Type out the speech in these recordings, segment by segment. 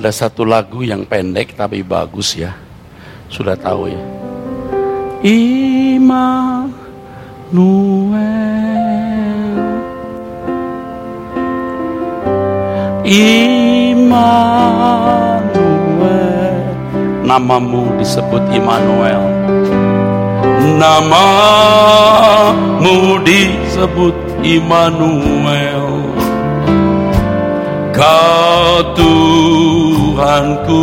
Ada satu lagu yang pendek tapi bagus ya. Sudah tahu ya. Immanuel Immanuel Namamu disebut Immanuel Namamu disebut Immanuel Kau Tuhanku.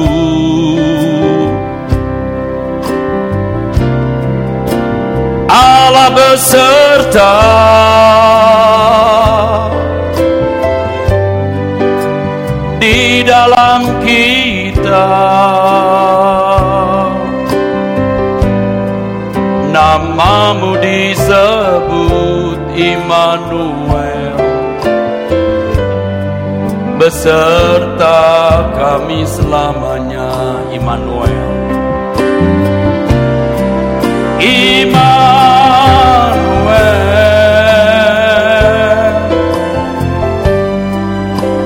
Allah beserta. Di dalam kita. Namamu disebut Immanuel beserta kami selamanya Immanuel. Immanuel.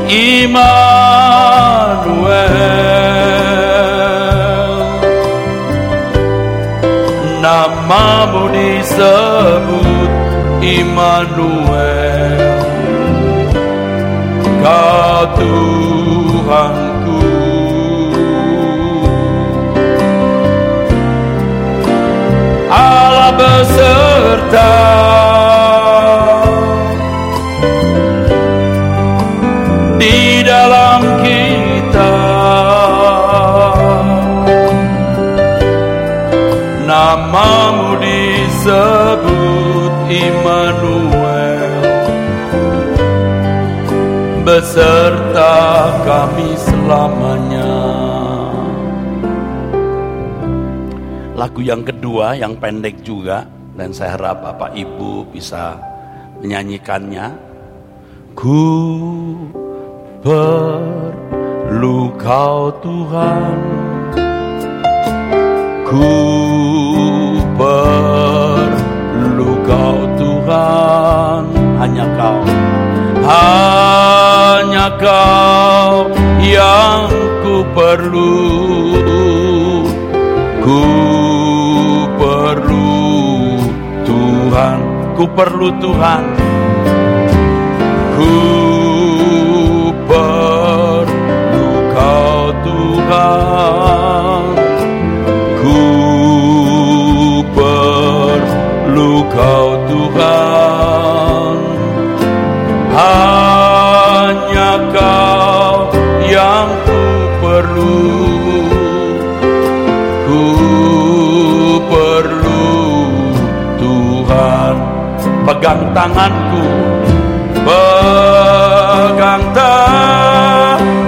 Immanuel. Namamu disebut Immanuel Kau Tuhanku. Allah beserta. Di dalam kita. Namamu disebut beserta kami selamanya. Lagu yang kedua yang pendek juga dan saya harap Bapak Ibu bisa menyanyikannya. Ku perlu kau Tuhan. Ku perlu kau Tuhan. Hanya kau hanya kau yang ku perlu. Ku perlu Tuhan ku perlu Tuhan. Ku perlu kau Tuhan. Ku perlu kau Tuhan hanya kau yang ku perlu. Ku perlu Tuhan. Pegang tanganku. Pegang tanganku.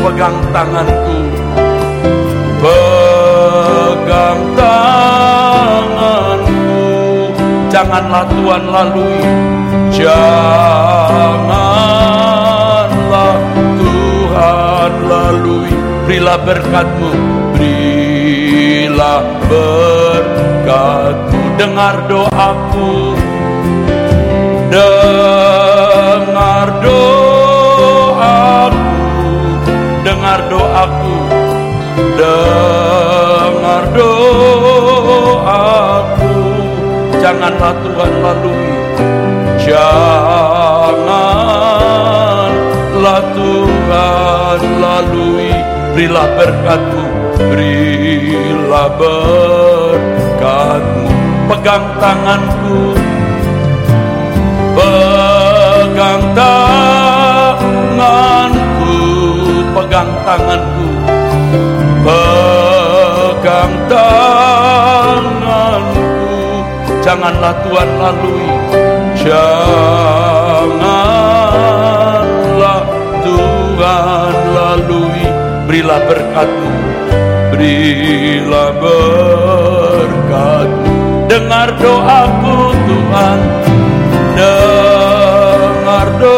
Pegang tanganku. Pegang tanganku. Janganlah Tuhan lalui janganlah Tuhan lalui. Berilah berkatmu berilah berkatmu. Dengar doaku. Dengar doaku. Dengar doaku. Dengar doaku. Janganlah Tuhan lalui janganlah Tuhan lalui berilah berkatmu berilah berkatmu. Pegang tanganku pegang tanganku pegang tanganku pegang tanganku. Janganlah Tuhan lalui janganlah Tuhan lalui. Berilah berkatmu. Berilah berkatmu. Dengar doaku Tuhan. Dengar doaku.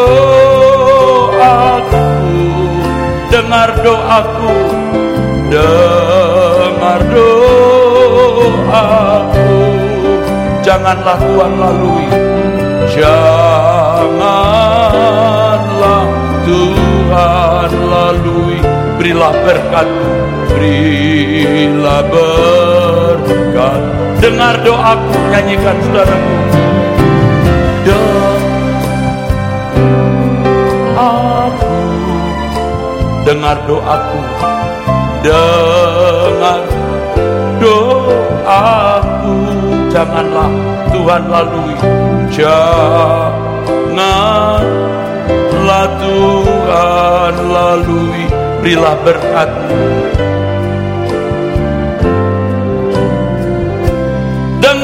Dengar doaku. Dengar doaku. Janganlah Tuhan lalui janganlah Tuhan lalu berilah berkat, berilah berkat. Dengar doaku, nyanyikan saudaraku. Dengar doaku, dengar doaku. Janganlah Tuhan lalui, janganlah Tuhan lalui berilah berkatmu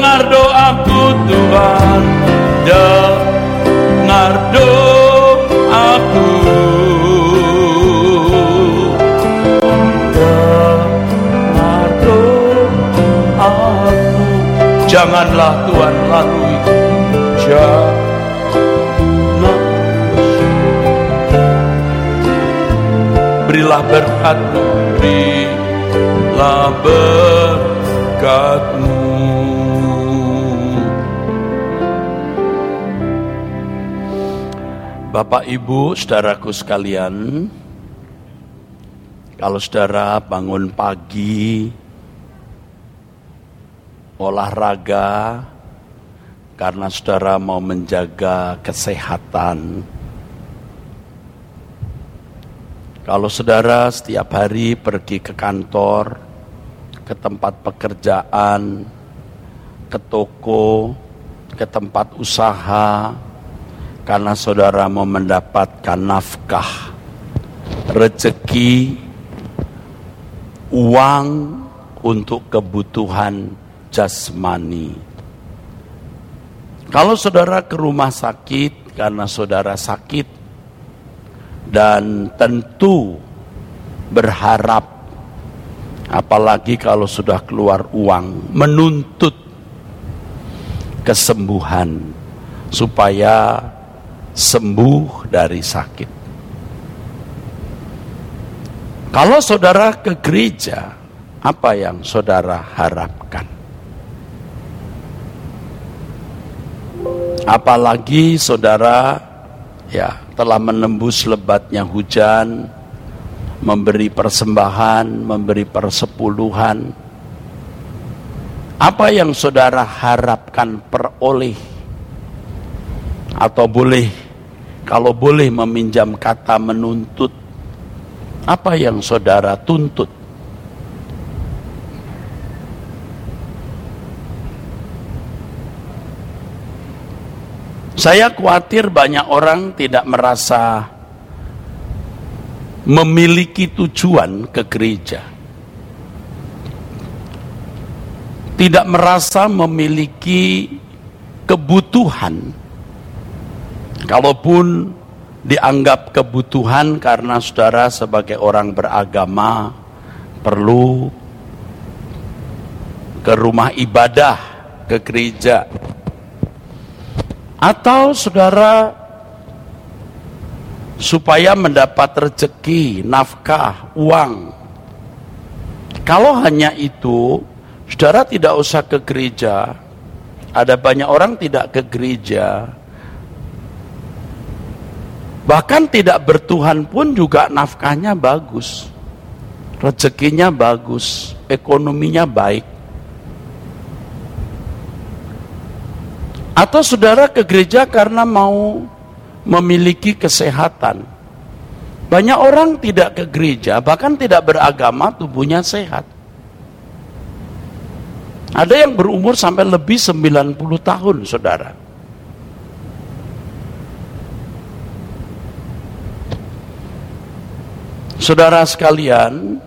dengar doaku Tuhan. Dengar doaku. Dengar doaku. Janganlah Tuhan lalui berilah berkatmu berilah berkatmu. Bapak Ibu saudaraku sekalian kalau saudara bangun pagi olahraga karena saudara mau menjaga kesehatan Kalau saudara setiap hari pergi ke kantor, ke tempat pekerjaan, ke toko, ke tempat usaha, karena saudara mau mendapatkan nafkah, rezeki, uang untuk kebutuhan jasmani. Kalau saudara ke rumah sakit karena saudara sakit, dan tentu berharap apalagi kalau sudah keluar uang menuntut kesembuhan supaya sembuh dari sakit. Kalau saudara ke gereja, apa yang saudara harapkan? Apalagi saudara ya telah menembus lebatnya hujan, memberi persembahan, memberi persepuluhan. Apa yang saudara harapkan peroleh? Atau boleh, kalau boleh meminjam kata menuntut, apa yang saudara tuntut? Saya khawatir banyak orang tidak merasa memiliki tujuan ke gereja. Tidak merasa memiliki kebutuhan. Kalaupun dianggap kebutuhan karena saudara sebagai orang beragama perlu ke rumah ibadah, ke gereja, atau saudara supaya mendapat rezeki, nafkah, uang. Kalau hanya itu, saudara tidak usah ke gereja. Ada banyak orang tidak ke gereja. Bahkan tidak bertuhan pun juga nafkahnya bagus. Rezekinya bagus, ekonominya baik. Atau saudara ke gereja karena mau memiliki kesehatan. Banyak orang tidak ke gereja, bahkan tidak beragama, tubuhnya sehat. Ada yang berumur sampai lebih 90 tahun, saudara. Saudara sekalian,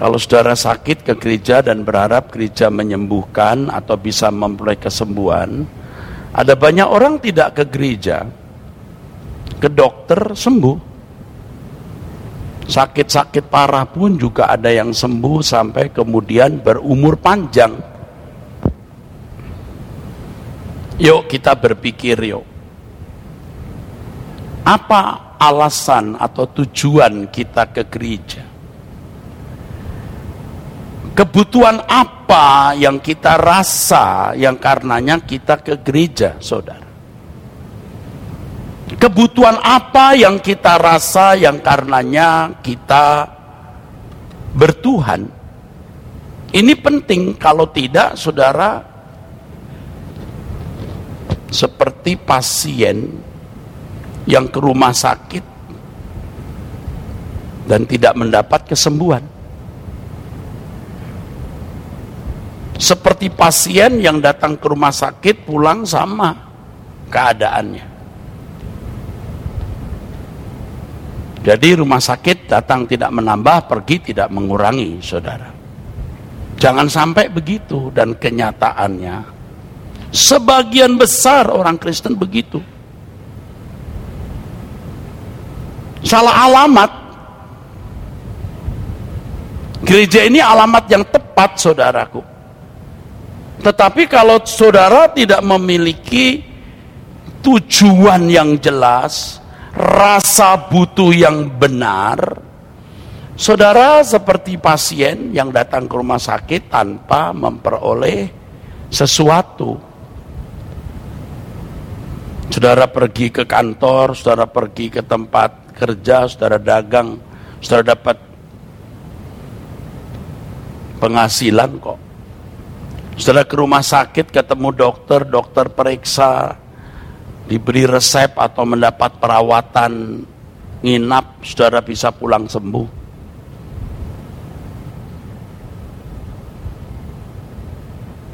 Kalau saudara sakit ke gereja dan berharap gereja menyembuhkan atau bisa memperoleh kesembuhan, ada banyak orang tidak ke gereja, ke dokter sembuh. Sakit-sakit parah pun juga ada yang sembuh sampai kemudian berumur panjang. Yuk kita berpikir yuk. Apa alasan atau tujuan kita ke gereja? Kebutuhan apa yang kita rasa yang karenanya kita ke gereja, saudara? Kebutuhan apa yang kita rasa yang karenanya kita bertuhan. Ini penting kalau tidak saudara seperti pasien yang ke rumah sakit dan tidak mendapat kesembuhan. Seperti pasien yang datang ke rumah sakit pulang sama keadaannya. Jadi rumah sakit datang tidak menambah, pergi tidak mengurangi, saudara. Jangan sampai begitu dan kenyataannya. Sebagian besar orang Kristen begitu. Salah alamat. Gereja ini alamat yang tepat, saudaraku. Tetapi kalau saudara tidak memiliki tujuan yang jelas, rasa butuh yang benar, saudara seperti pasien yang datang ke rumah sakit tanpa memperoleh sesuatu. Saudara pergi ke kantor, saudara pergi ke tempat kerja, saudara dagang, saudara dapat penghasilan kok setelah ke rumah sakit ketemu dokter, dokter periksa, diberi resep atau mendapat perawatan nginap, saudara bisa pulang sembuh.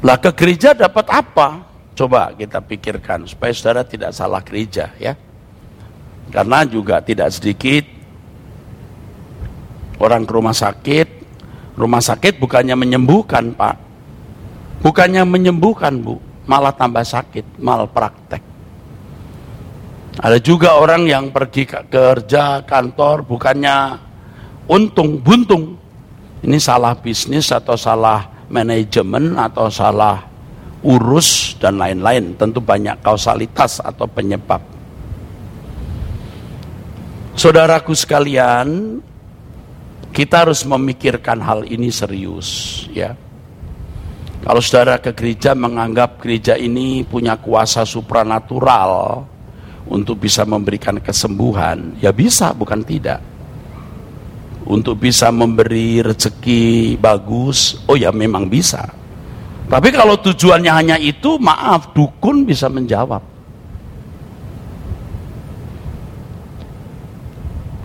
Lah ke gereja dapat apa? Coba kita pikirkan supaya saudara tidak salah gereja ya. Karena juga tidak sedikit orang ke rumah sakit, rumah sakit bukannya menyembuhkan Pak, Bukannya menyembuhkan bu, malah tambah sakit, mal praktek. Ada juga orang yang pergi ke kerja kantor bukannya untung, buntung. Ini salah bisnis atau salah manajemen atau salah urus dan lain-lain. Tentu banyak kausalitas atau penyebab. Saudaraku sekalian, kita harus memikirkan hal ini serius, ya. Kalau saudara ke gereja menganggap gereja ini punya kuasa supranatural untuk bisa memberikan kesembuhan, ya bisa, bukan tidak. Untuk bisa memberi rezeki bagus, oh ya memang bisa. Tapi kalau tujuannya hanya itu, maaf, dukun bisa menjawab.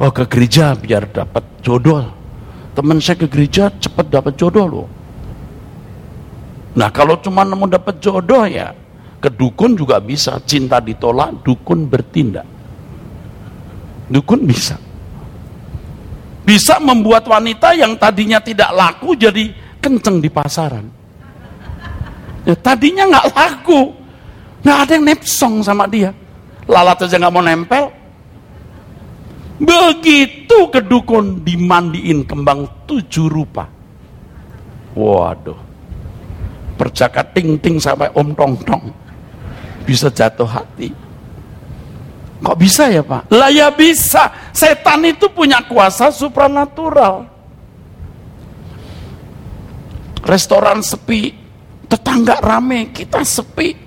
Oh ke gereja biar dapat jodoh. Teman saya ke gereja cepat dapat jodoh loh. Nah kalau cuma nemu dapat jodoh ya, ke dukun juga bisa. Cinta ditolak, dukun bertindak. Dukun bisa. Bisa membuat wanita yang tadinya tidak laku jadi kenceng di pasaran. Ya, tadinya nggak laku, nggak ada yang nepsong sama dia. Lalat aja nggak mau nempel. Begitu ke dukun dimandiin kembang tujuh rupa. Waduh berjaga ting-ting sampai om tong-tong bisa jatuh hati. Kok bisa ya pak? lah ya bisa. Setan itu punya kuasa supranatural. Restoran sepi tetangga rame kita sepi.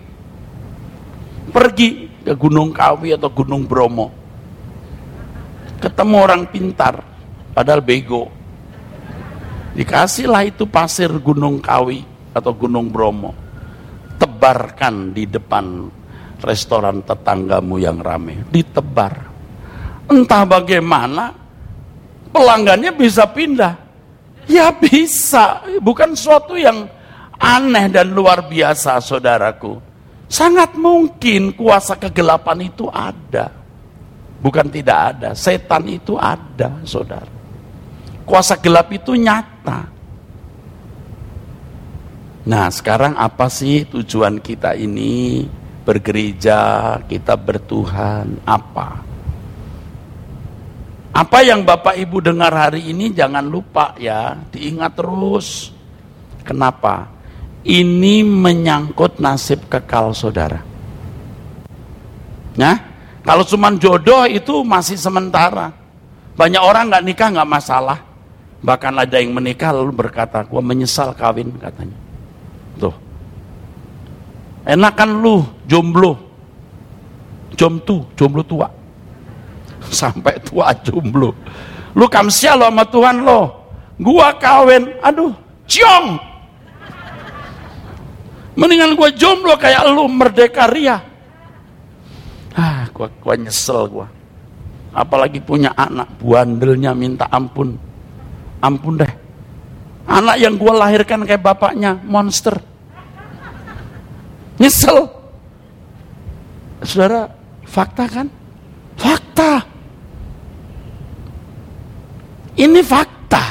Pergi ke Gunung Kawi atau Gunung Bromo. Ketemu orang pintar padahal bego. Dikasihlah itu pasir Gunung Kawi atau Gunung Bromo tebarkan di depan restoran tetanggamu yang rame. Ditebar. Entah bagaimana pelanggannya bisa pindah. Ya bisa bukan suatu yang aneh dan luar biasa saudaraku. Sangat mungkin kuasa kegelapan itu ada. Bukan tidak ada setan itu ada saudara. Kuasa gelap itu nyata Nah sekarang apa sih tujuan kita ini bergereja, kita bertuhan, apa? Apa yang Bapak Ibu dengar hari ini jangan lupa ya, diingat terus. Kenapa? Ini menyangkut nasib kekal saudara. Nah, kalau cuma jodoh itu masih sementara. Banyak orang nggak nikah nggak masalah. Bahkan ada yang menikah lalu berkata, gua menyesal kawin katanya. Enakan lu jomblo. jom tuh, jomblo tua. Sampai tua jomblo. Lu kamsia lo sama Tuhan lo. Gua kawin, aduh, ciong. Mendingan gua jomblo kayak lu merdeka ria. Ah, gua, gua nyesel gua. Apalagi punya anak, buandelnya minta ampun. Ampun deh. Anak yang gua lahirkan kayak bapaknya, monster. Nyesel. Saudara, fakta kan? Fakta. Ini fakta.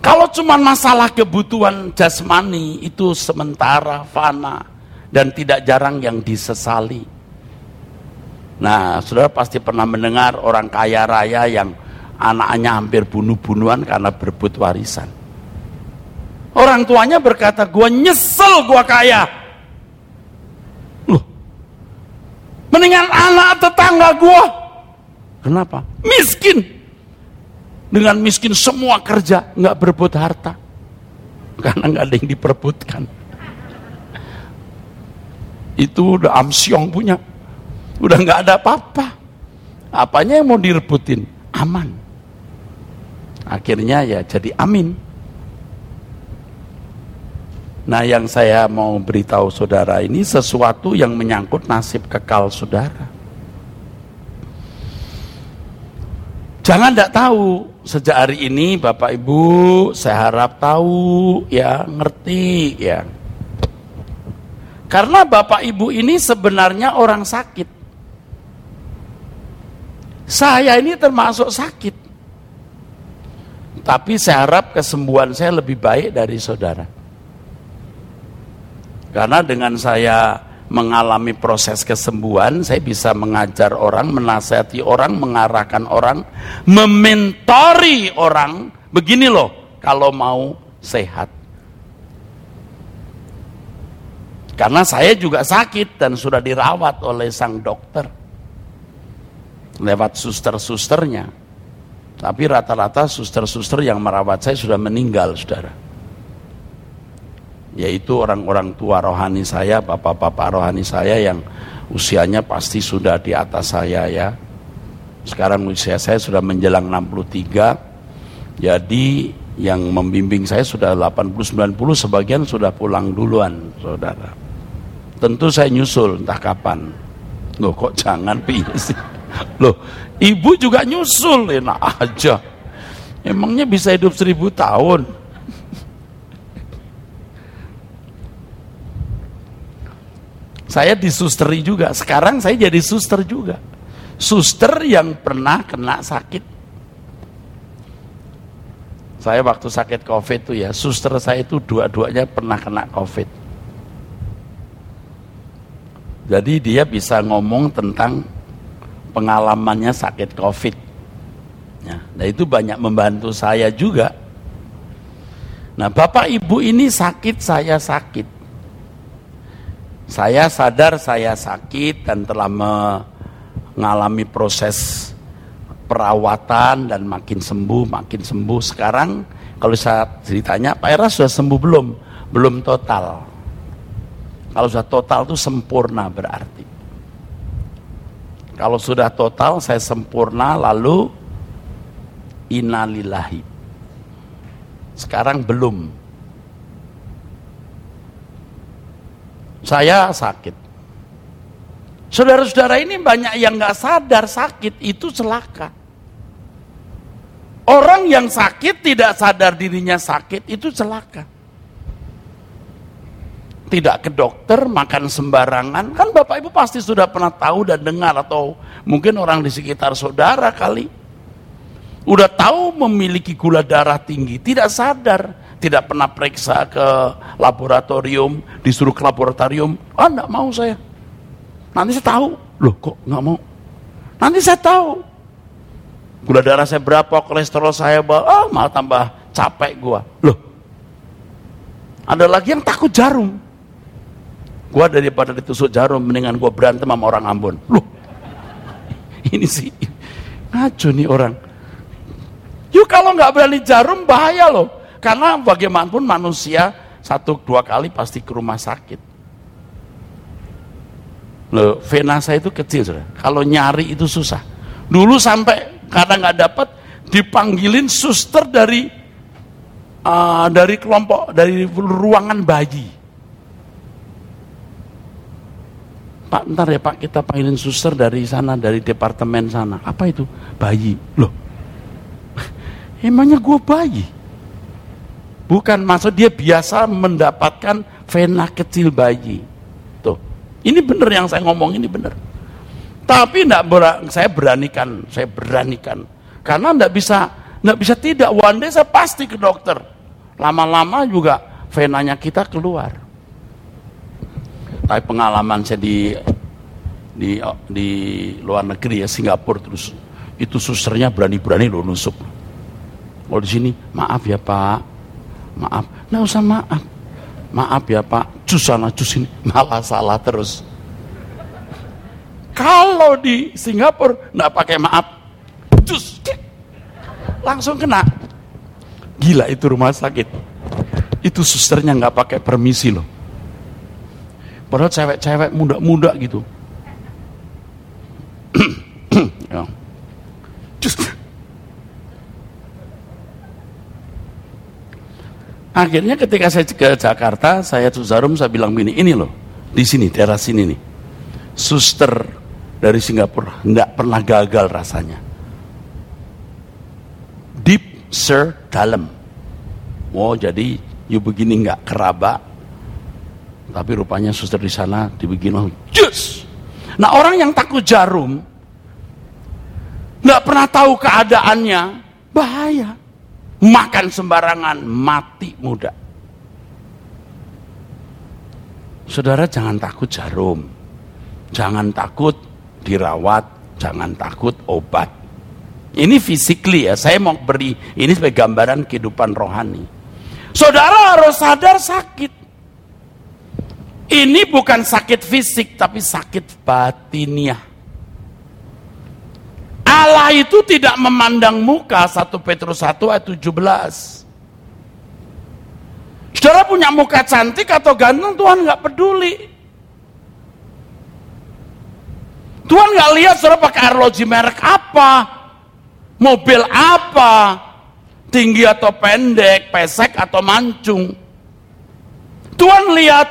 Kalau cuma masalah kebutuhan jasmani itu sementara, fana, dan tidak jarang yang disesali. Nah, saudara pasti pernah mendengar orang kaya raya yang anaknya hampir bunuh-bunuhan karena berebut warisan. Orang tuanya berkata, gua nyesel gua kaya. Loh, mendingan anak tetangga gua. Kenapa? Miskin. Dengan miskin semua kerja, nggak berebut harta. Karena nggak ada yang diperebutkan. Itu udah amsyong punya. Udah nggak ada apa-apa. Apanya yang mau direbutin? Aman. Akhirnya ya jadi amin. Nah yang saya mau beritahu saudara ini sesuatu yang menyangkut nasib kekal saudara. Jangan tidak tahu sejak hari ini Bapak Ibu saya harap tahu ya ngerti ya. Karena Bapak Ibu ini sebenarnya orang sakit. Saya ini termasuk sakit. Tapi saya harap kesembuhan saya lebih baik dari saudara. Karena dengan saya mengalami proses kesembuhan, saya bisa mengajar orang, menasihati orang, mengarahkan orang, mementori orang. Begini loh, kalau mau sehat. Karena saya juga sakit dan sudah dirawat oleh sang dokter. Lewat suster-susternya. Tapi rata-rata suster-suster yang merawat saya sudah meninggal, saudara yaitu orang-orang tua rohani saya, bapak-bapak rohani saya yang usianya pasti sudah di atas saya ya. Sekarang usia saya sudah menjelang 63. Jadi yang membimbing saya sudah 80 90 sebagian sudah pulang duluan, Saudara. Tentu saya nyusul entah kapan. Loh kok jangan piye? Loh, ibu juga nyusul enak aja. Emangnya bisa hidup seribu tahun? Saya disusteri juga. Sekarang saya jadi suster juga. Suster yang pernah kena sakit. Saya waktu sakit covid itu ya, suster saya itu dua-duanya pernah kena covid. Jadi dia bisa ngomong tentang pengalamannya sakit covid. Ya, nah itu banyak membantu saya juga. Nah bapak ibu ini sakit, saya sakit. Saya sadar saya sakit dan telah mengalami proses perawatan dan makin sembuh, makin sembuh. Sekarang kalau saya ceritanya, Pak Era sudah sembuh belum? Belum total. Kalau sudah total itu sempurna berarti. Kalau sudah total saya sempurna lalu inalillahi. Sekarang belum. Saya sakit. Saudara-saudara ini banyak yang nggak sadar sakit itu celaka. Orang yang sakit tidak sadar dirinya sakit itu celaka. Tidak ke dokter, makan sembarangan. Kan Bapak Ibu pasti sudah pernah tahu dan dengar atau mungkin orang di sekitar saudara kali. Udah tahu memiliki gula darah tinggi, tidak sadar tidak pernah periksa ke laboratorium, disuruh ke laboratorium, ah enggak mau saya. Nanti saya tahu, loh kok nggak mau? Nanti saya tahu. Gula darah saya berapa, kolesterol saya berapa, ah malah tambah capek gua. Loh, ada lagi yang takut jarum. Gua daripada ditusuk jarum, mendingan gua berantem sama orang Ambon. Loh, ini sih ngaco nih orang. Yuk kalau nggak berani jarum bahaya loh. Karena bagaimanapun manusia satu dua kali pasti ke rumah sakit. Loh, vena saya itu kecil, saudara. Kalau nyari itu susah. Dulu sampai kadang nggak dapat, dipanggilin suster dari uh, dari kelompok dari ruangan bayi. Pak, ntar ya Pak, kita panggilin suster dari sana, dari departemen sana. Apa itu? Bayi. Loh, emangnya gue bayi? Bukan, maksud dia biasa mendapatkan vena kecil bayi. Tuh, ini benar yang saya ngomong, ini benar. Tapi enggak ber, saya beranikan, saya beranikan. Karena enggak bisa, enggak bisa tidak. One day saya pasti ke dokter. Lama-lama juga venanya kita keluar. Tapi pengalaman saya di di di luar negeri ya Singapura terus itu susternya berani-berani loh nusuk. Kalau di sini maaf ya Pak, maaf, nggak usah maaf, maaf ya Pak, cus sana cus ini malah salah terus. Kalau di Singapura nggak pakai maaf, cus langsung kena. Gila itu rumah sakit. Itu susternya nggak pakai permisi loh. Padahal cewek-cewek muda-muda gitu. ya. Akhirnya ketika saya ke Jakarta, saya tuh Zarum saya bilang gini, ini loh, di sini, daerah sini nih. Suster dari Singapura nggak pernah gagal rasanya. Deep, sir, dalam. Oh jadi you begini nggak keraba, tapi rupanya suster di sana dibikin jus. Nah orang yang takut jarum, nggak pernah tahu keadaannya, bahaya. Makan sembarangan, mati muda. Saudara jangan takut jarum, jangan takut dirawat, jangan takut obat. Ini physically ya, saya mau beri ini sebagai gambaran kehidupan rohani. Saudara harus sadar sakit. Ini bukan sakit fisik, tapi sakit batiniah. Allah itu tidak memandang muka 1 Petrus 1 ayat 17. Saudara punya muka cantik atau ganteng, Tuhan nggak peduli. Tuhan nggak lihat saudara pakai arloji merek apa, mobil apa, tinggi atau pendek, pesek atau mancung. Tuhan lihat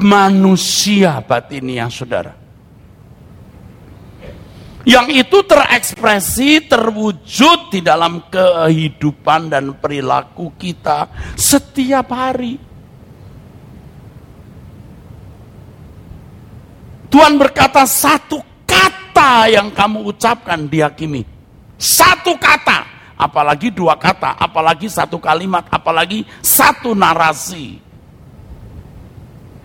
manusia batinnya saudara. Yang itu terekspresi, terwujud di dalam kehidupan dan perilaku kita setiap hari. Tuhan berkata satu kata yang kamu ucapkan dihakimi. Satu kata, apalagi dua kata, apalagi satu kalimat, apalagi satu narasi.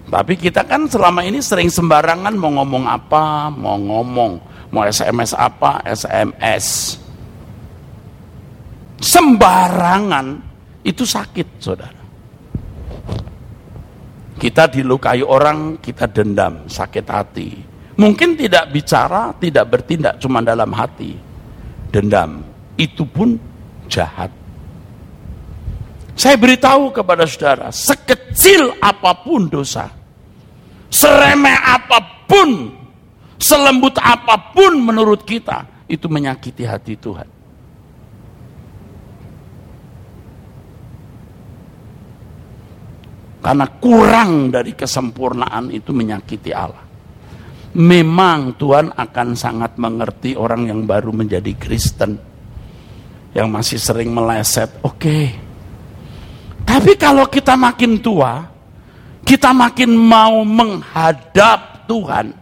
Tapi kita kan selama ini sering sembarangan mau ngomong apa, mau ngomong, mau SMS apa, SMS. Sembarangan itu sakit, saudara. Kita dilukai orang, kita dendam, sakit hati. Mungkin tidak bicara, tidak bertindak, cuma dalam hati. Dendam, itu pun jahat. Saya beritahu kepada saudara, sekecil apa pun dosa, seremeh apa pun, selembut apa pun menurut kita, itu menyakiti hati Tuhan. Karena kurang dari kesempurnaan itu menyakiti Allah. Memang Tuhan akan sangat mengerti orang yang baru menjadi Kristen. Yang masih sering meleset, oke. Okay. Tapi kalau kita makin tua, kita makin mau menghadap Tuhan.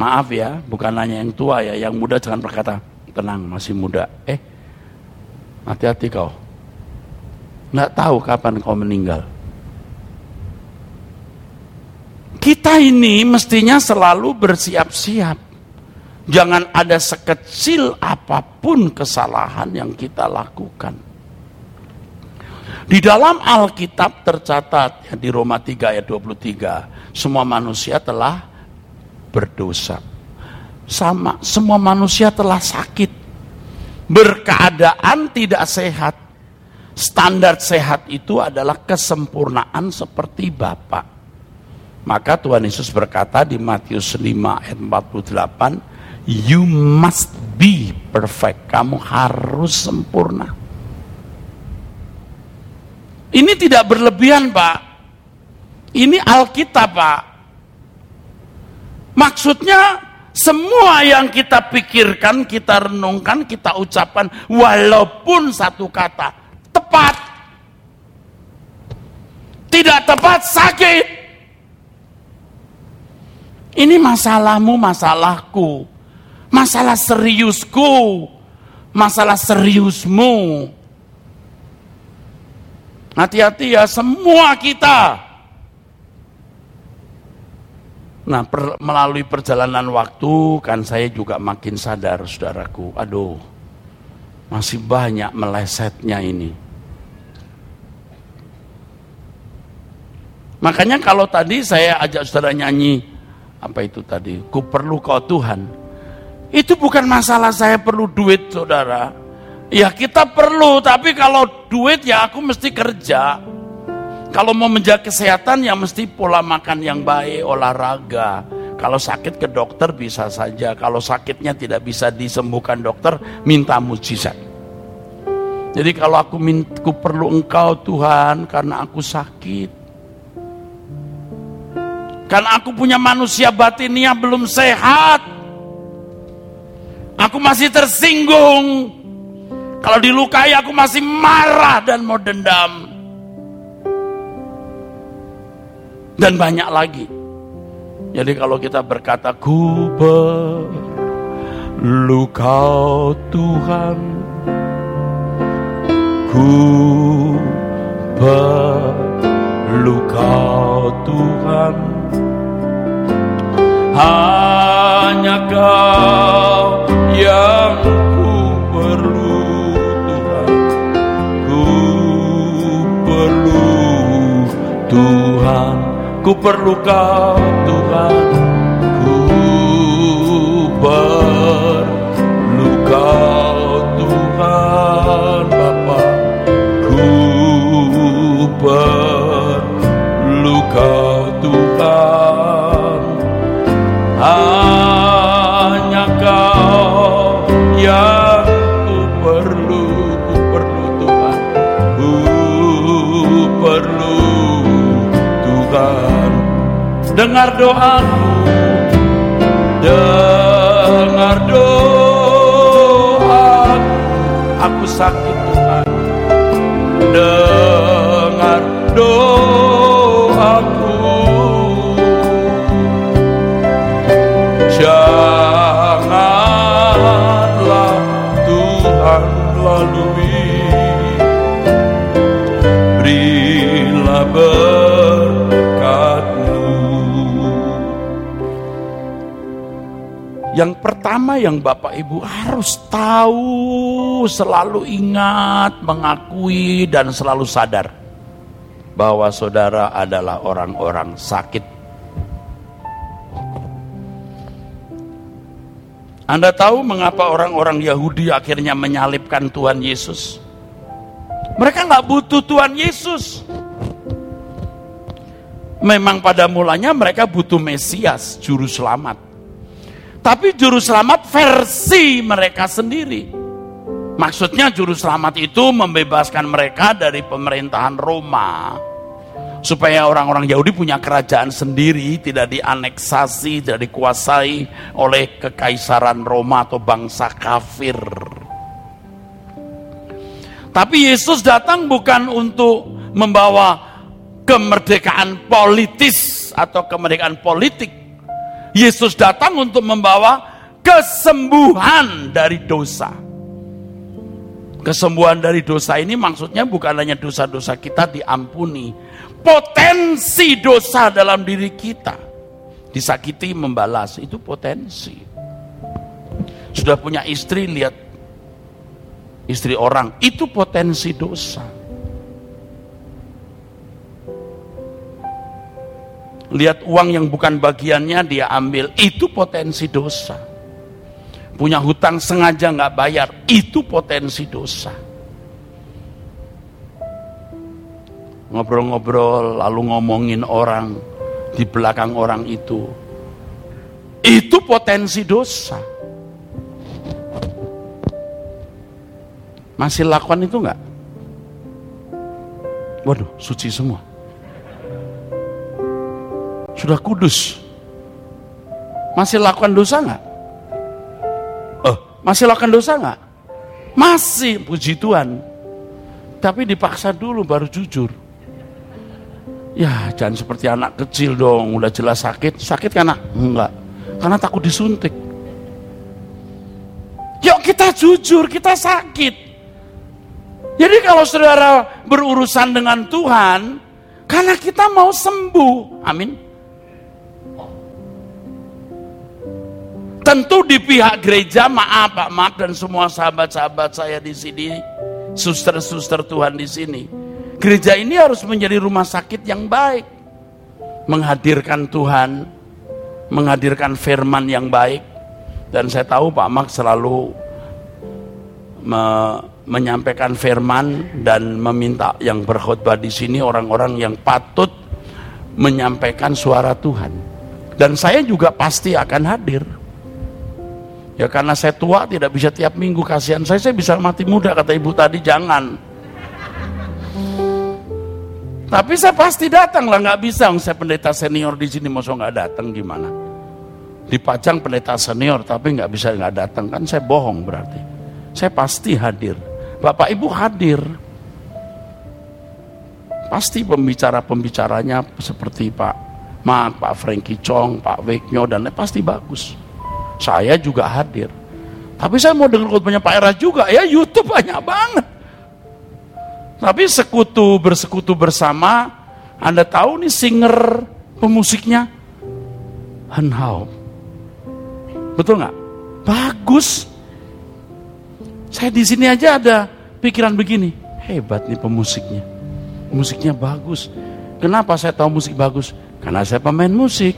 Maaf ya, bukan hanya yang tua ya, yang muda jangan berkata, tenang masih muda. Eh, hati-hati kau. Nggak tahu kapan kau meninggal. Kita ini mestinya selalu bersiap-siap. Jangan ada sekecil apa pun kesalahan yang kita lakukan. Di dalam Alkitab tercatat ya, di Roma 3 ayat 23, semua manusia telah berdosa. Sama, semua manusia telah sakit. Berkeadaan tidak sehat. Standar sehat itu adalah kesempurnaan seperti Bapak Maka Tuhan Yesus berkata di Matius 5 ayat 48, You must be perfect. Kamu harus sempurna. Ini tidak berlebihan Pak. Ini Alkitab Pak. Maksudnya semua yang kita pikirkan, kita renungkan, kita ucapkan, walaupun satu kata tepat, tidak tepat sakit. Ini masalahmu, masalahku, masalah seriusku, masalah seriusmu. Hati-hati ya, semua kita Nah, per, melalui perjalanan waktu kan saya juga makin sadar, saudaraku. Aduh, masih banyak melesetnya ini. Makanya kalau tadi saya ajak saudara nyanyi, apa itu tadi? Ku perlu kau Tuhan. Itu bukan masalah saya perlu duit, saudara. Ya kita perlu, tapi kalau duit ya aku mesti kerja. Kalau mau menjaga kesehatan ya mesti pola makan yang baik, olahraga. Kalau sakit ke dokter bisa saja. Kalau sakitnya tidak bisa disembuhkan dokter, minta mujizat. Jadi kalau aku, aku perlu engkau Tuhan karena aku sakit. Karena aku punya manusia batinnya belum sehat. Aku masih tersinggung. Kalau dilukai aku masih marah dan mau dendam. Dan banyak lagi. Jadi kalau kita berkata ku perlu kau Tuhan. Ku perlu kau Tuhan. Hanya kau yang ku perlu Tuhan. Ku perlu Tuhan Ku perlu kau Tuhan Ku perlu kau Tuhan Bapa. Ku perlu kau Tuhan dengar doaku. Dengar doaku. Aku sakit Tuhan dengar doaku Yang pertama yang Bapak Ibu harus tahu, selalu ingat, mengakui dan selalu sadar bahwa saudara adalah orang-orang sakit. Anda tahu mengapa orang-orang Yahudi akhirnya menyalibkan Tuhan Yesus? Mereka nggak butuh Tuhan Yesus. Memang pada mulanya mereka butuh Mesias, juru selamat. Tapi juru selamat versi mereka sendiri. Maksudnya juru selamat itu membebaskan mereka dari pemerintahan Roma. Supaya orang-orang Yahudi punya kerajaan sendiri, tidak dianeksasi, tidak dikuasai oleh kekaisaran Roma atau bangsa kafir. Tapi Yesus datang bukan untuk membawa kemerdekaan politis atau kemerdekaan politik Yesus datang untuk membawa kesembuhan dari dosa. Kesembuhan dari dosa ini maksudnya bukan hanya dosa-dosa kita diampuni. Potensi dosa dalam diri kita. Disakiti membalas, itu potensi. Sudah punya istri, lihat istri orang, itu potensi dosa. Lihat uang yang bukan bagiannya dia ambil itu potensi dosa punya hutang sengaja nggak bayar itu potensi dosa ngobrol-ngobrol lalu ngomongin orang di belakang orang itu. Itu potensi dosa. Masih lakukan itu enggak? Waduh, suci semua. Sudah kudus. Masih lakukan dosa enggak? Oh, masih lakukan dosa enggak? Masih, puji Tuhan. Tapi dipaksa dulu baru jujur. Ya, jangan seperti anak kecil dong, udah jelas sakit. Sakit karena enggak, karena takut disuntik. Yuk kita jujur, kita sakit. Jadi kalau saudara berurusan dengan Tuhan, karena kita mau sembuh. Amin. Tentu di pihak gereja, maaf Pak, maaf dan semua sahabat-sahabat saya di sini, suster-suster Tuhan di sini. Gereja ini harus menjadi rumah sakit yang baik. Menghadirkan Tuhan, menghadirkan firman yang baik. Dan saya tahu Pak Mak selalu me menyampaikan firman dan meminta yang berkhutbah di sini orang-orang yang patut menyampaikan suara Tuhan. Dan saya juga pasti akan hadir. Ya karena saya tua tidak bisa tiap minggu kasihan saya saya bisa mati muda kata ibu tadi jangan. Tapi saya pasti datang lah nggak bisa saya pendeta senior di sini mau nggak datang gimana? Dipajang pendeta senior tapi nggak bisa nggak datang kan saya bohong berarti. Saya pasti hadir. Bapak Ibu hadir. Pasti pembicara-pembicaranya seperti Pak Mak, Pak Frankie Chong, Pak Weknyo, dan lain pasti bagus. Saya juga hadir. Tapi saya mau dengar khotbahnya Pak Era juga, ya YouTube banyak banget. Tapi sekutu bersekutu bersama, Anda tahu nih singer pemusiknya Henhao. Betul nggak? Bagus. Saya di sini aja ada pikiran begini, hebat nih pemusiknya. Musiknya bagus. Kenapa saya tahu musik bagus? Karena saya pemain musik.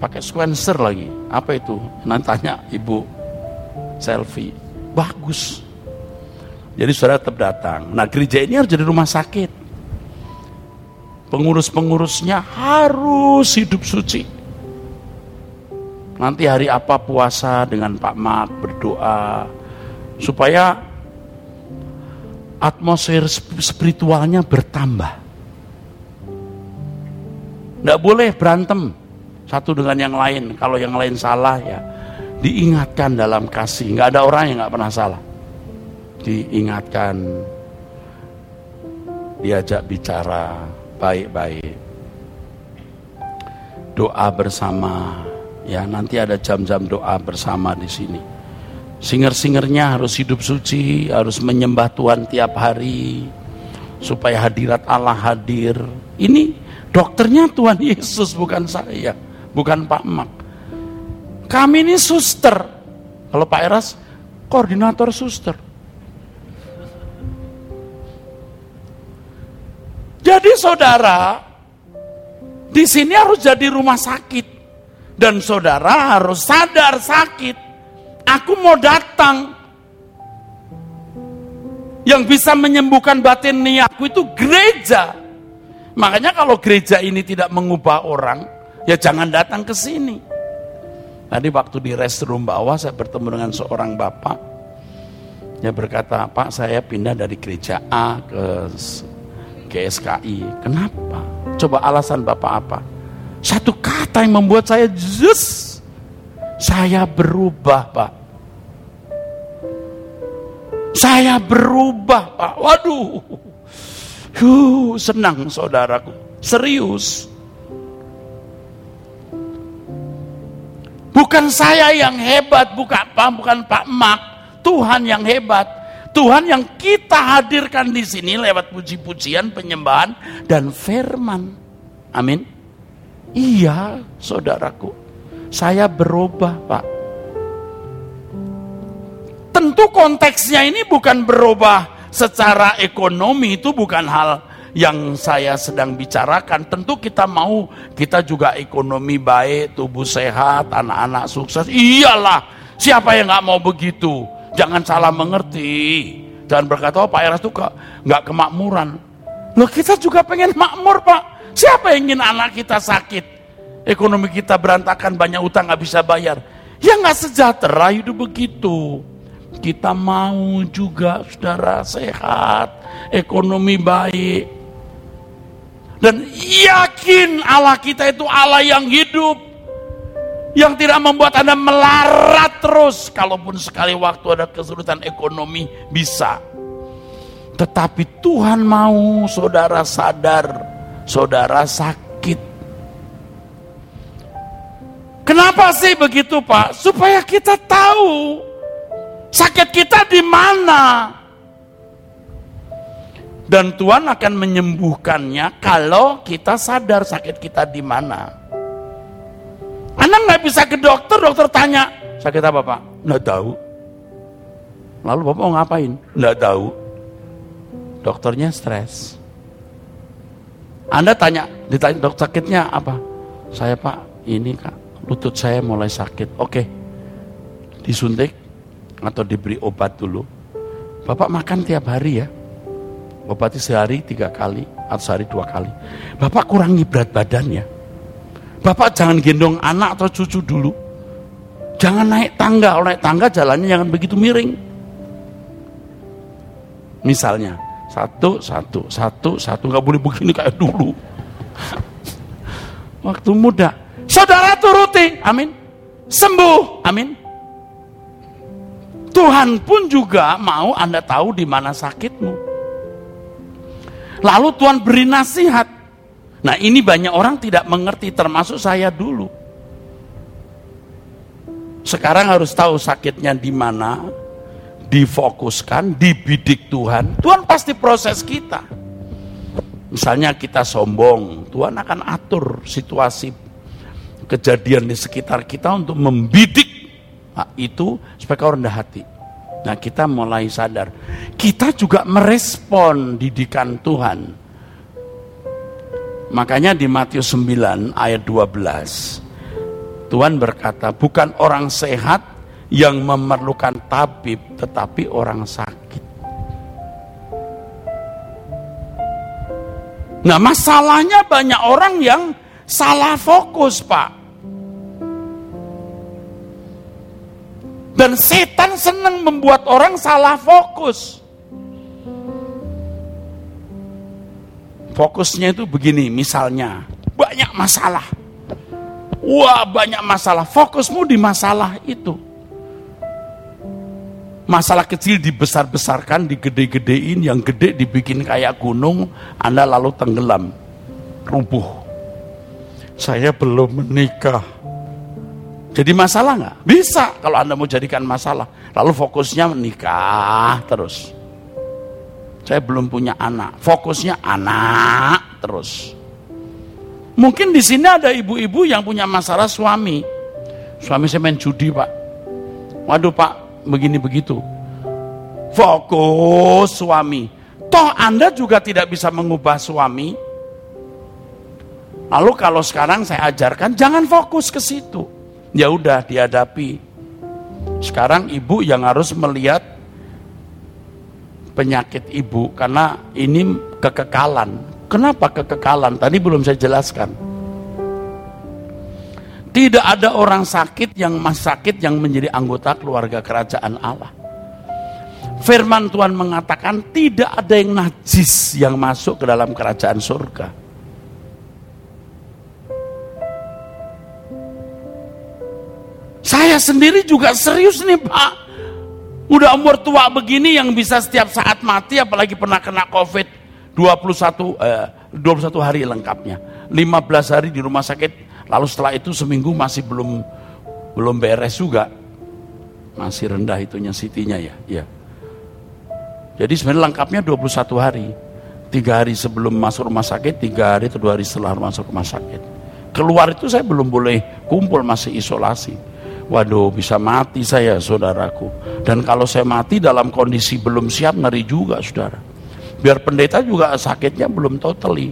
Pakai sequencer lagi. Apa itu? Nanti tanya ibu selfie. Bagus. Jadi saudara tetap datang. Nah gereja ini harus jadi rumah sakit. Pengurus-pengurusnya harus hidup suci. Nanti hari apa puasa dengan Pak Mak berdoa supaya atmosfer spiritualnya bertambah. Tidak boleh berantem satu dengan yang lain. Kalau yang lain salah ya diingatkan dalam kasih. Nggak ada orang yang nggak pernah salah. Diingatkan, diajak bicara baik-baik, doa bersama, Ya, nanti ada jam-jam doa bersama di sini. Singer-singernya harus hidup suci, harus menyembah Tuhan tiap hari supaya hadirat Allah hadir. Ini dokternya Tuhan Yesus bukan saya, bukan Pak Mak. Kami ini suster. Kalau Pak Eras koordinator suster. Jadi saudara, di sini harus jadi rumah sakit. Dan saudara harus sadar sakit. Aku mau datang. Yang bisa menyembuhkan batin niatku itu gereja. Makanya kalau gereja ini tidak mengubah orang, ya jangan datang ke sini. Tadi waktu di restroom bawah saya bertemu dengan seorang bapak. Dia berkata, Pak saya pindah dari gereja A ke GSKI. Kenapa? Coba alasan bapak apa? Satu kata yang membuat saya jus. Saya berubah, Pak. Saya berubah, Pak. Waduh. Huh, senang saudaraku. Serius. Bukan saya yang hebat, bukan Pak, bukan Pak Mak. Tuhan yang hebat. Tuhan yang kita hadirkan di sini lewat puji-pujian, penyembahan, dan firman. Amin. Iya, saudaraku. Saya berubah, Pak. Tentu konteksnya ini bukan berubah secara ekonomi, itu bukan hal yang saya sedang bicarakan. Tentu kita mau kita juga ekonomi baik, tubuh sehat, anak-anak sukses. Iyalah, siapa yang nggak mau begitu? Jangan salah mengerti. Jangan berkata, oh Pak Eras itu nggak kemakmuran. Loh kita juga pengen makmur pak. Siapa yang ingin anak kita sakit? Ekonomi kita berantakan, banyak utang nggak bisa bayar. Ya nggak sejahtera hidup begitu. Kita mau juga saudara sehat, ekonomi baik. Dan yakin Allah kita itu Allah yang hidup. Yang tidak membuat Anda melarat terus. Kalaupun sekali waktu ada kesulitan ekonomi, bisa. Tetapi Tuhan mau saudara sadar, saudara sakit. Kenapa sih begitu Pak? Supaya kita tahu sakit kita di mana. Dan Tuhan akan menyembuhkannya kalau kita sadar sakit kita di mana. Anak nggak bisa ke dokter, dokter tanya, sakit apa Pak? Nggak tahu. Lalu Bapak mau ngapain? Nggak tahu dokternya stres. Anda tanya, ditanya dok sakitnya apa? Saya pak, ini kak, lutut saya mulai sakit. Oke, disuntik atau diberi obat dulu. Bapak makan tiap hari ya. Obatnya sehari tiga kali atau sehari dua kali. Bapak kurangi berat badan ya. Bapak jangan gendong anak atau cucu dulu. Jangan naik tangga, kalau naik tangga jalannya jangan begitu miring. Misalnya, satu, satu, satu, satu. Nggak boleh begini kayak dulu. Waktu muda. Saudara turuti. Amin. Sembuh. Amin. Tuhan pun juga mau Anda tahu di mana sakitmu. Lalu Tuhan beri nasihat. Nah ini banyak orang tidak mengerti termasuk saya dulu. Sekarang harus tahu sakitnya di mana, difokuskan, dibidik Tuhan, Tuhan pasti proses kita. Misalnya kita sombong, Tuhan akan atur situasi kejadian di sekitar kita untuk membidik nah, itu supaya kau rendah hati. Nah kita mulai sadar, kita juga merespon didikan Tuhan. Makanya di Matius 9 ayat 12, Tuhan berkata, bukan orang sehat yang memerlukan tabib tetapi orang sakit. Nah masalahnya banyak orang yang salah fokus pak. Dan setan senang membuat orang salah fokus. Fokusnya itu begini, misalnya banyak masalah. Wah banyak masalah, fokusmu di masalah itu masalah kecil dibesar-besarkan, digede-gedein, yang gede dibikin kayak gunung, Anda lalu tenggelam, rubuh. Saya belum menikah. Jadi masalah nggak? Bisa kalau Anda mau jadikan masalah. Lalu fokusnya menikah terus. Saya belum punya anak. Fokusnya anak terus. Mungkin di sini ada ibu-ibu yang punya masalah suami. Suami saya main judi, Pak. Waduh, Pak, begini begitu. Fokus suami. Toh Anda juga tidak bisa mengubah suami. Lalu kalau sekarang saya ajarkan jangan fokus ke situ. Ya udah dihadapi. Sekarang ibu yang harus melihat penyakit ibu karena ini kekekalan. Kenapa kekekalan? Tadi belum saya jelaskan. Tidak ada orang sakit yang mas sakit yang menjadi anggota keluarga kerajaan Allah. Firman Tuhan mengatakan tidak ada yang najis yang masuk ke dalam kerajaan surga. Saya sendiri juga serius nih Pak. Udah umur tua begini yang bisa setiap saat mati apalagi pernah kena covid 21 eh, 21 hari lengkapnya. 15 hari di rumah sakit Lalu setelah itu seminggu masih belum belum beres juga. Masih rendah itunya sitinya ya. ya. Jadi sebenarnya lengkapnya 21 hari. Tiga hari sebelum masuk rumah sakit, tiga hari atau dua hari setelah masuk rumah sakit. Keluar itu saya belum boleh kumpul, masih isolasi. Waduh, bisa mati saya, saudaraku. Dan kalau saya mati dalam kondisi belum siap, ngeri juga, saudara. Biar pendeta juga sakitnya belum totally.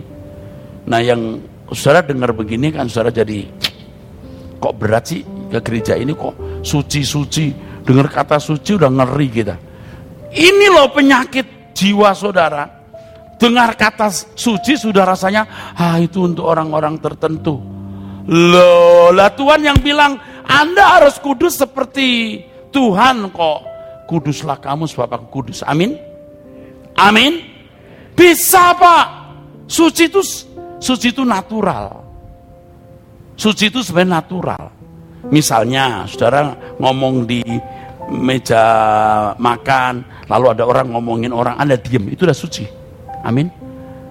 Nah, yang saudara dengar begini kan saudara jadi kok berat sih ke gereja ini kok suci-suci dengar kata suci udah ngeri kita ini loh penyakit jiwa saudara dengar kata suci sudah rasanya, ah itu untuk orang-orang tertentu. Loh, lah Tuhan yang bilang, Anda harus kudus seperti Tuhan kok. Kuduslah kamu sebab aku kudus. Amin. Amin. Bisa Pak. Suci itu suci itu natural. Suci itu sebenarnya natural. Misalnya, saudara ngomong di meja makan, lalu ada orang ngomongin orang, Anda diem, itu udah suci. Amin.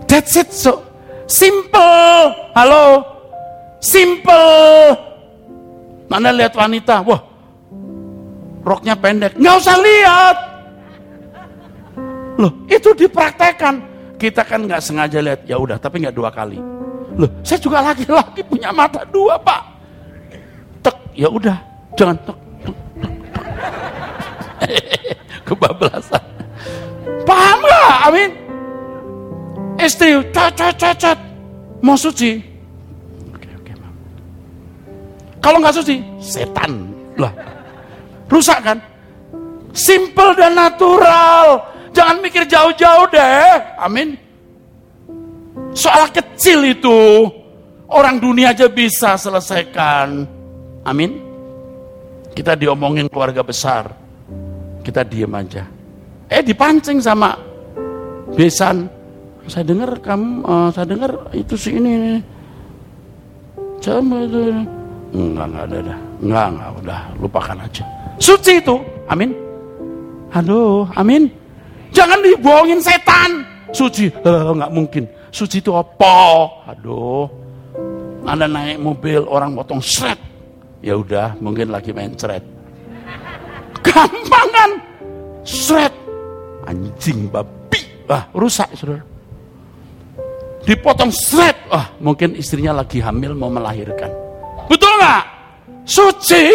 That's it. So simple. Halo. Simple. Mana lihat wanita, wah, roknya pendek, nggak usah lihat. Loh, itu dipraktekkan. Kita kan nggak sengaja lihat, ya udah, tapi nggak dua kali. Loh, saya juga laki-laki punya mata dua, Pak. Tek, ya udah, jangan tek. Kebablasan. Paham gak? Amin. Istri, cacat, cacat. Mau suci? Kalau nggak suci, setan. Lah, rusak kan? Simple dan natural. Jangan mikir jauh-jauh deh. Amin. Soal kecil itu orang dunia aja bisa selesaikan. Amin. Kita diomongin keluarga besar. Kita diem aja. Eh dipancing sama besan. Saya dengar kamu, uh, saya dengar itu si ini. Coba itu. Enggak, enggak ada dah. Enggak, enggak, udah lupakan aja. Suci itu. Amin. Aduh, amin. Jangan dibohongin setan. Suci, enggak mungkin. Suci itu apa? Aduh. Anda naik mobil, orang potong seret. Ya udah, mungkin lagi main seret. Gampang kan? Seret. Anjing babi. Ah, rusak, Saudara. Dipotong seret. Ah, mungkin istrinya lagi hamil mau melahirkan. Betul nggak? Suci.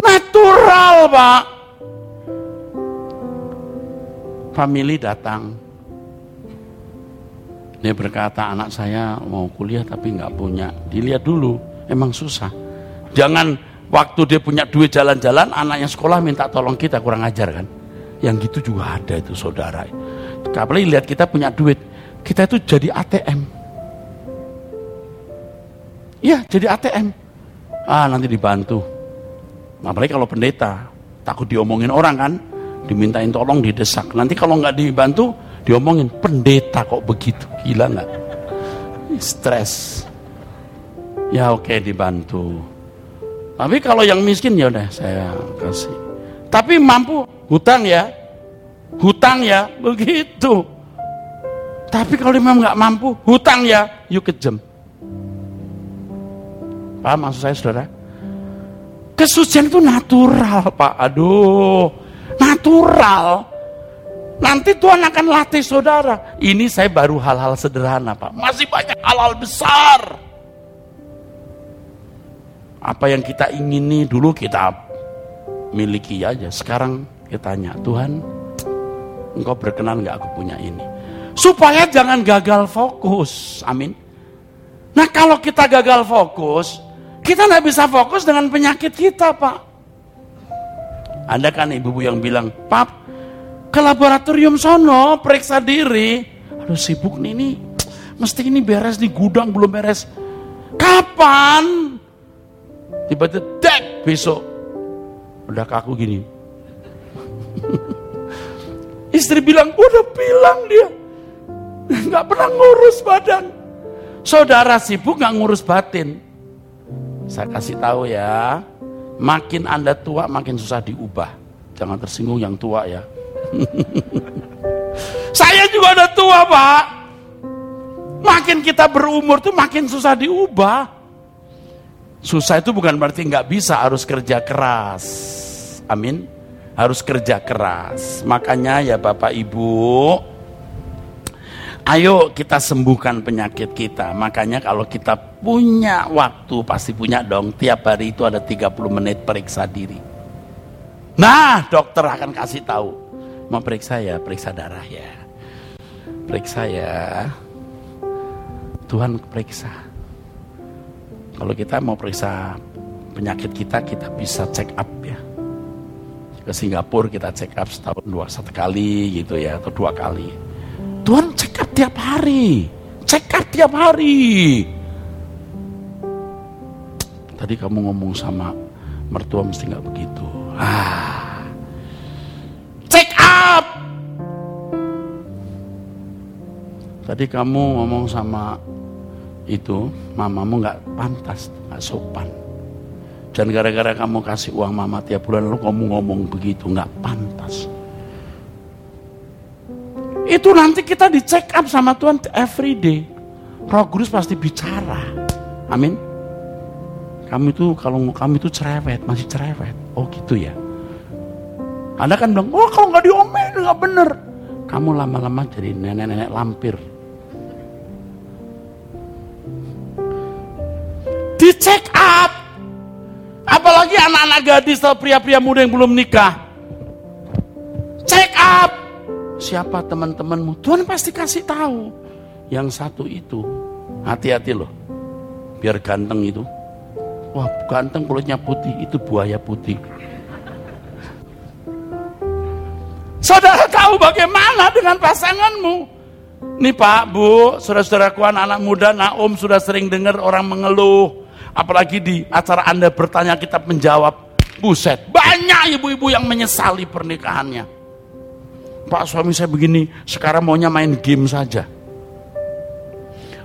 Natural, Pak. Family datang dia berkata anak saya mau kuliah tapi nggak punya. Dilihat dulu, emang susah. Jangan waktu dia punya duit jalan-jalan, anaknya sekolah minta tolong kita kurang ajar kan. Yang gitu juga ada itu saudara. Apalagi lihat kita punya duit, kita itu jadi ATM. Iya, jadi ATM. Ah, nanti dibantu. Apalagi kalau pendeta, takut diomongin orang kan, dimintain tolong, didesak. Nanti kalau nggak dibantu, diomongin pendeta kok begitu? Gila nggak? Stres. Ya oke dibantu. Tapi kalau yang miskin ya udah saya kasih. Tapi mampu hutang ya. Hutang ya begitu. Tapi kalau memang nggak mampu hutang ya. Yuk kejem paham maksud saya saudara kesucian itu natural pak aduh natural Nanti Tuhan akan latih saudara. Ini saya baru hal-hal sederhana Pak. Masih banyak hal-hal besar. Apa yang kita ingini dulu kita miliki aja. Sekarang kita tanya, Tuhan engkau berkenan gak aku punya ini. Supaya jangan gagal fokus. Amin. Nah kalau kita gagal fokus, kita nggak bisa fokus dengan penyakit kita Pak. Ada kan ibu-ibu yang bilang, Pap, ke laboratorium sono periksa diri. Aduh sibuk nih ini mesti ini beres di gudang belum beres. Kapan? Tiba-tiba dek besok. Udah kaku gini. Istri bilang udah bilang dia nggak pernah ngurus badan. Saudara sibuk nggak ngurus batin saya kasih tahu ya makin anda tua makin susah diubah jangan tersinggung yang tua ya Saya juga udah tua pak. Makin kita berumur tuh makin susah diubah. Susah itu bukan berarti nggak bisa, harus kerja keras. Amin. Harus kerja keras. Makanya ya Bapak Ibu, ayo kita sembuhkan penyakit kita. Makanya kalau kita punya waktu, pasti punya dong. Tiap hari itu ada 30 menit periksa diri. Nah, dokter akan kasih tahu mau periksa ya, periksa darah ya. Periksa ya. Tuhan periksa. Kalau kita mau periksa penyakit kita, kita bisa check up ya. Ke Singapura kita check up setahun dua satu kali gitu ya, atau dua kali. Tiap hari. Check up tiap hari. Tadi kamu ngomong sama mertua mesti nggak begitu. Ah. Check up. Tadi kamu ngomong sama itu mamamu nggak pantas, nggak sopan. Dan gara-gara kamu kasih uang mama tiap bulan lalu kamu ngomong begitu nggak pantas. Itu nanti kita di check up sama Tuhan every day. Roh Kudus pasti bicara. Amin. Kamu itu kalau kamu itu cerewet, masih cerewet. Oh gitu ya. Anda kan bilang, oh kalau nggak diomelin nggak bener. Kamu lama-lama jadi nenek-nenek lampir. Di check up Apalagi anak-anak gadis atau pria-pria muda yang belum nikah. Siapa teman-temanmu? Tuhan pasti kasih tahu. Yang satu itu, hati-hati loh. Biar ganteng itu. Wah ganteng kulitnya putih, itu buaya putih. Saudara tahu bagaimana dengan pasanganmu? Nih Pak, Bu, saudara-saudaraku anak-anak muda, Naum sudah sering dengar orang mengeluh Apalagi di acara Anda bertanya kita menjawab. Buset, banyak ibu-ibu yang menyesali pernikahannya. Pak suami saya begini, sekarang maunya main game saja.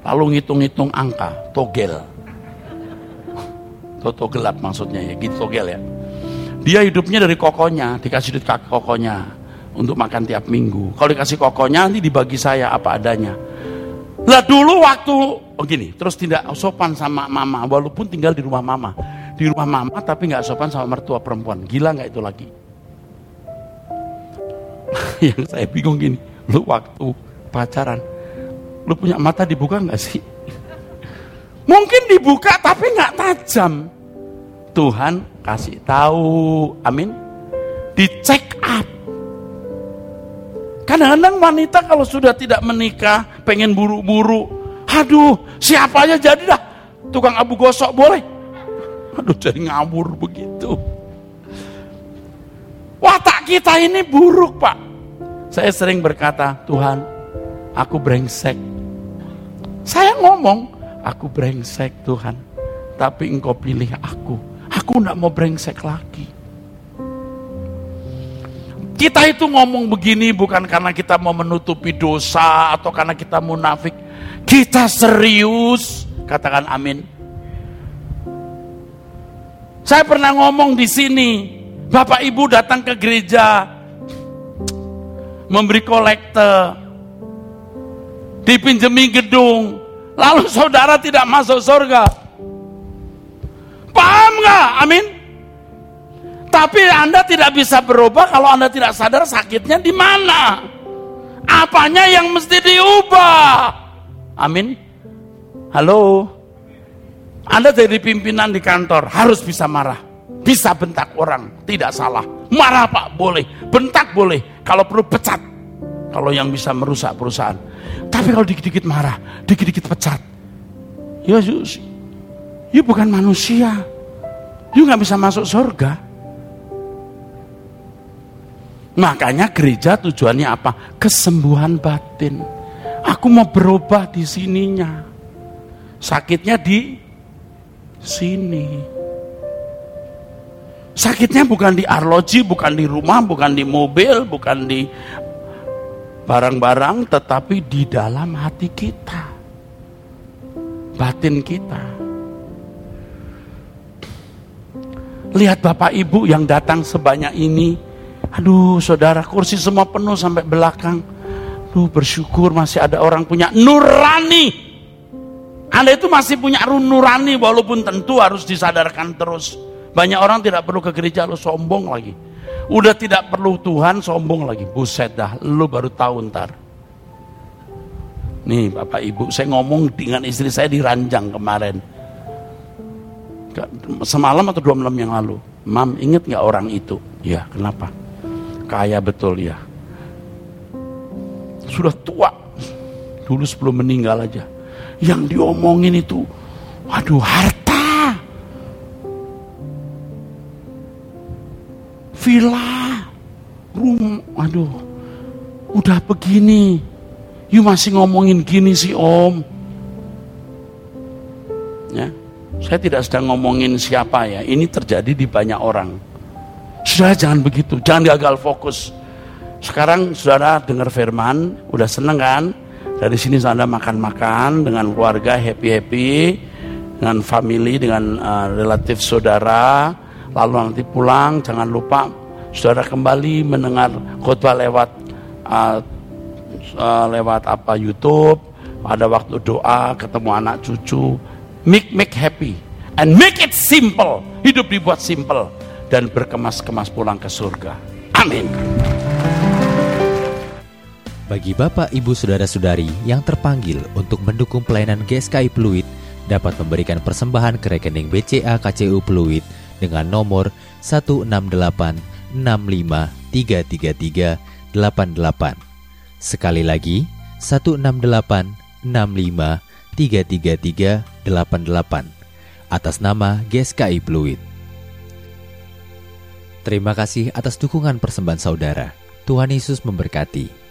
Lalu ngitung-ngitung angka, togel. Toto gelap maksudnya ya, gitu togel ya. Dia hidupnya dari kokonya, dikasih duit kokonya untuk makan tiap minggu. Kalau dikasih kokonya nanti dibagi saya apa adanya. Lah dulu waktu oh terus tidak sopan sama mama walaupun tinggal di rumah mama. Di rumah mama tapi nggak sopan sama mertua perempuan. Gila nggak itu lagi? Yang saya bingung gini, lu waktu pacaran, lu punya mata dibuka nggak sih? Mungkin dibuka tapi nggak tajam. Tuhan kasih tahu, amin. Dicek up Kadang-kadang wanita kalau sudah tidak menikah, pengen buru-buru. Aduh, siapa aja jadi dah. Tukang abu gosok boleh. Aduh, jadi ngawur begitu. Watak kita ini buruk, Pak. Saya sering berkata, Tuhan, aku brengsek. Saya ngomong, aku brengsek Tuhan. Tapi engkau pilih aku. Aku tidak mau brengsek lagi. Kita itu ngomong begini bukan karena kita mau menutupi dosa atau karena kita munafik. Kita serius. Katakan amin. Saya pernah ngomong di sini, Bapak Ibu datang ke gereja memberi kolekte, dipinjemi gedung, lalu saudara tidak masuk surga. Paham nggak? Amin. Tapi Anda tidak bisa berubah kalau Anda tidak sadar sakitnya di mana. Apanya yang mesti diubah? Amin. Halo. Anda jadi pimpinan di kantor harus bisa marah. Bisa bentak orang, tidak salah. Marah Pak, boleh. Bentak boleh. Kalau perlu pecat. Kalau yang bisa merusak perusahaan. Tapi kalau dikit-dikit marah, dikit-dikit pecat. Ya, ya bukan manusia. You nggak bisa masuk surga. Makanya gereja tujuannya apa? Kesembuhan batin. Aku mau berubah di sininya. Sakitnya di sini. Sakitnya bukan di arloji, bukan di rumah, bukan di mobil, bukan di barang-barang, tetapi di dalam hati kita. Batin kita. Lihat Bapak Ibu yang datang sebanyak ini, Aduh saudara kursi semua penuh sampai belakang. Duh bersyukur masih ada orang punya nurani. Anda itu masih punya nurani walaupun tentu harus disadarkan terus. Banyak orang tidak perlu ke gereja lu sombong lagi. Udah tidak perlu Tuhan sombong lagi. Buset dah lu baru tahu ntar. Nih Bapak Ibu saya ngomong dengan istri saya di ranjang kemarin. Semalam atau dua malam yang lalu. Mam inget gak orang itu? Ya kenapa? kaya betul ya. Sudah tua, dulu sebelum meninggal aja. Yang diomongin itu, aduh harta, villa, rumah, aduh, udah begini. You masih ngomongin gini sih om. Ya, saya tidak sedang ngomongin siapa ya. Ini terjadi di banyak orang. Sudah jangan begitu, jangan gagal fokus. Sekarang saudara dengar firman, udah seneng kan? Dari sini saudara makan-makan dengan keluarga, happy-happy, dengan family, dengan uh, relatif saudara. Lalu nanti pulang, jangan lupa saudara kembali mendengar khotbah lewat uh, uh, lewat apa YouTube, ada waktu doa, ketemu anak cucu, make make happy and make it simple. Hidup dibuat simple dan berkemas-kemas pulang ke surga. Amin. Bagi Bapak, Ibu, Saudara-saudari yang terpanggil untuk mendukung pelayanan GSKI Pluit dapat memberikan persembahan ke rekening BCA KCU Pluit dengan nomor 1686533388. Sekali lagi, 1686533388 atas nama GSKI Pluit. Terima kasih atas dukungan persembahan saudara. Tuhan Yesus memberkati.